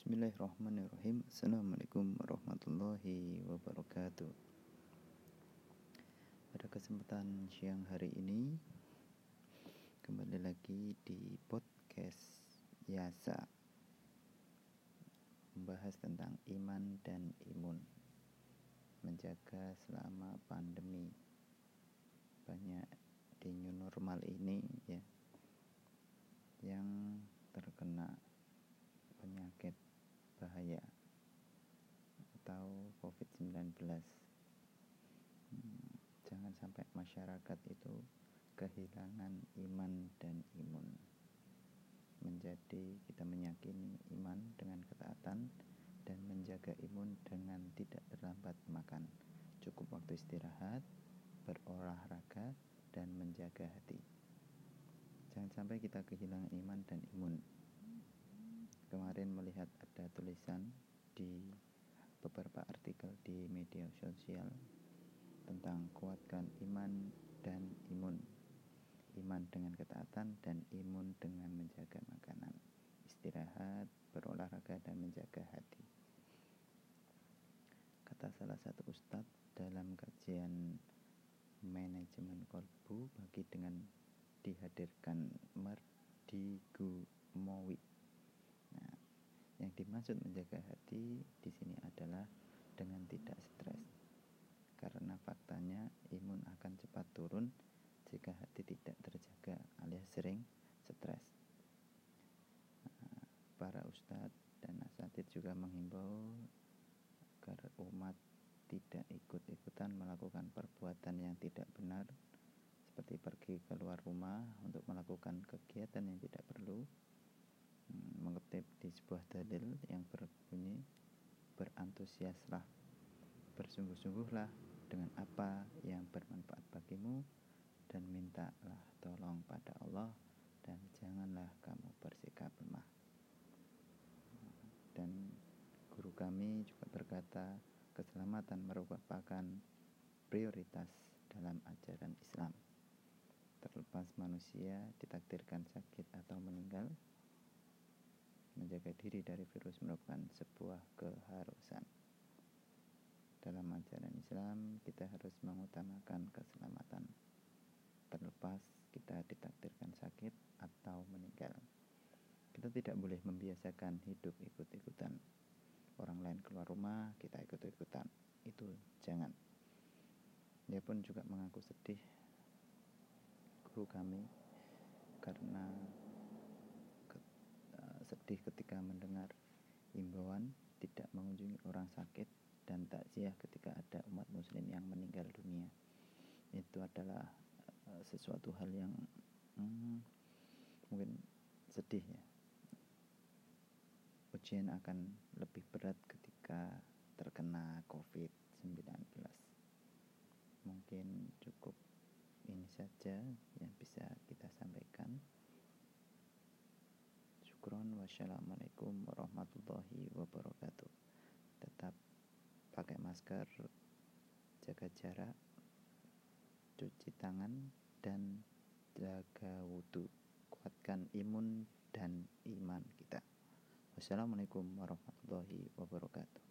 Bismillahirrahmanirrahim. Assalamualaikum warahmatullahi wabarakatuh. Pada kesempatan siang hari ini Kembali lagi di podcast Yasa Membahas tentang iman dan imun Menjaga selama pandemi. Banyak di new normal ini ya Yang terkena penyakit bahaya atau COVID-19 hmm, jangan sampai masyarakat itu kehilangan iman dan imun. Menjadi kita meyakini iman dengan ketaatan dan menjaga imun dengan tidak terlambat makan. Cukup waktu istirahat berolahraga dan menjaga hati. Jangan sampai kita kehilangan iman dan imun. Kemarin melihat ada tulisan di beberapa di media sosial tentang kuatkan iman dan imun. Iman dengan ketaatan dan imun dengan menjaga makanan. Istirahat berolahraga dan menjaga hati. Kata salah satu ustadz dalam kajian manajemen kolbu bagi dengan dihadirkan Merdigu Mowi yang dimaksud menjaga hati di sini adalah dengan tidak stres. Karena faktanya imun akan cepat turun jika hati tidak terjaga alias sering stres. Nah, para ustadz dan asatid juga menghimbau agar umat tidak ikut-ikutan melakukan perbuatan yang tidak benar seperti pergi keluar rumah untuk melakukan kegiatan yang tidak perlu Hmm, mengutip di sebuah dalil yang berbunyi berantusiaslah. Bersungguh-sungguhlah dengan apa yang bermanfaat bagimu dan mintalah tolong pada Allah dan janganlah kamu bersikap lemah. Dan guru kami juga berkata keselamatan merupakan prioritas dalam ajaran Islam. Terlepas manusia ditakdirkan sakit menjaga diri dari virus merupakan sebuah keharusan. Dalam ajaran Islam, kita harus mengutamakan keselamatan. Terlepas kita ditakdirkan sakit atau meninggal. Kita tidak boleh membiasakan hidup ikut-ikutan. Orang lain keluar rumah, kita ikut-ikutan. Itu jangan. Dia pun juga mengaku sedih guru kami karena sedih ketika mendengar imbauan tidak mengunjungi orang sakit dan takziah ketika ada umat muslim yang meninggal dunia. Itu adalah uh, sesuatu hal yang hmm, mungkin sedih ya. Ujian akan lebih berat ketika terkena COVID-19 mungkin cukup ini saja yang bisa kita sampaikan Syukron wassalamualaikum warahmatullahi wabarakatuh. Tetap pakai masker, jaga jarak, cuci tangan, dan jaga wudhu. Kuatkan imun dan iman kita. Wassalamualaikum warahmatullahi wabarakatuh.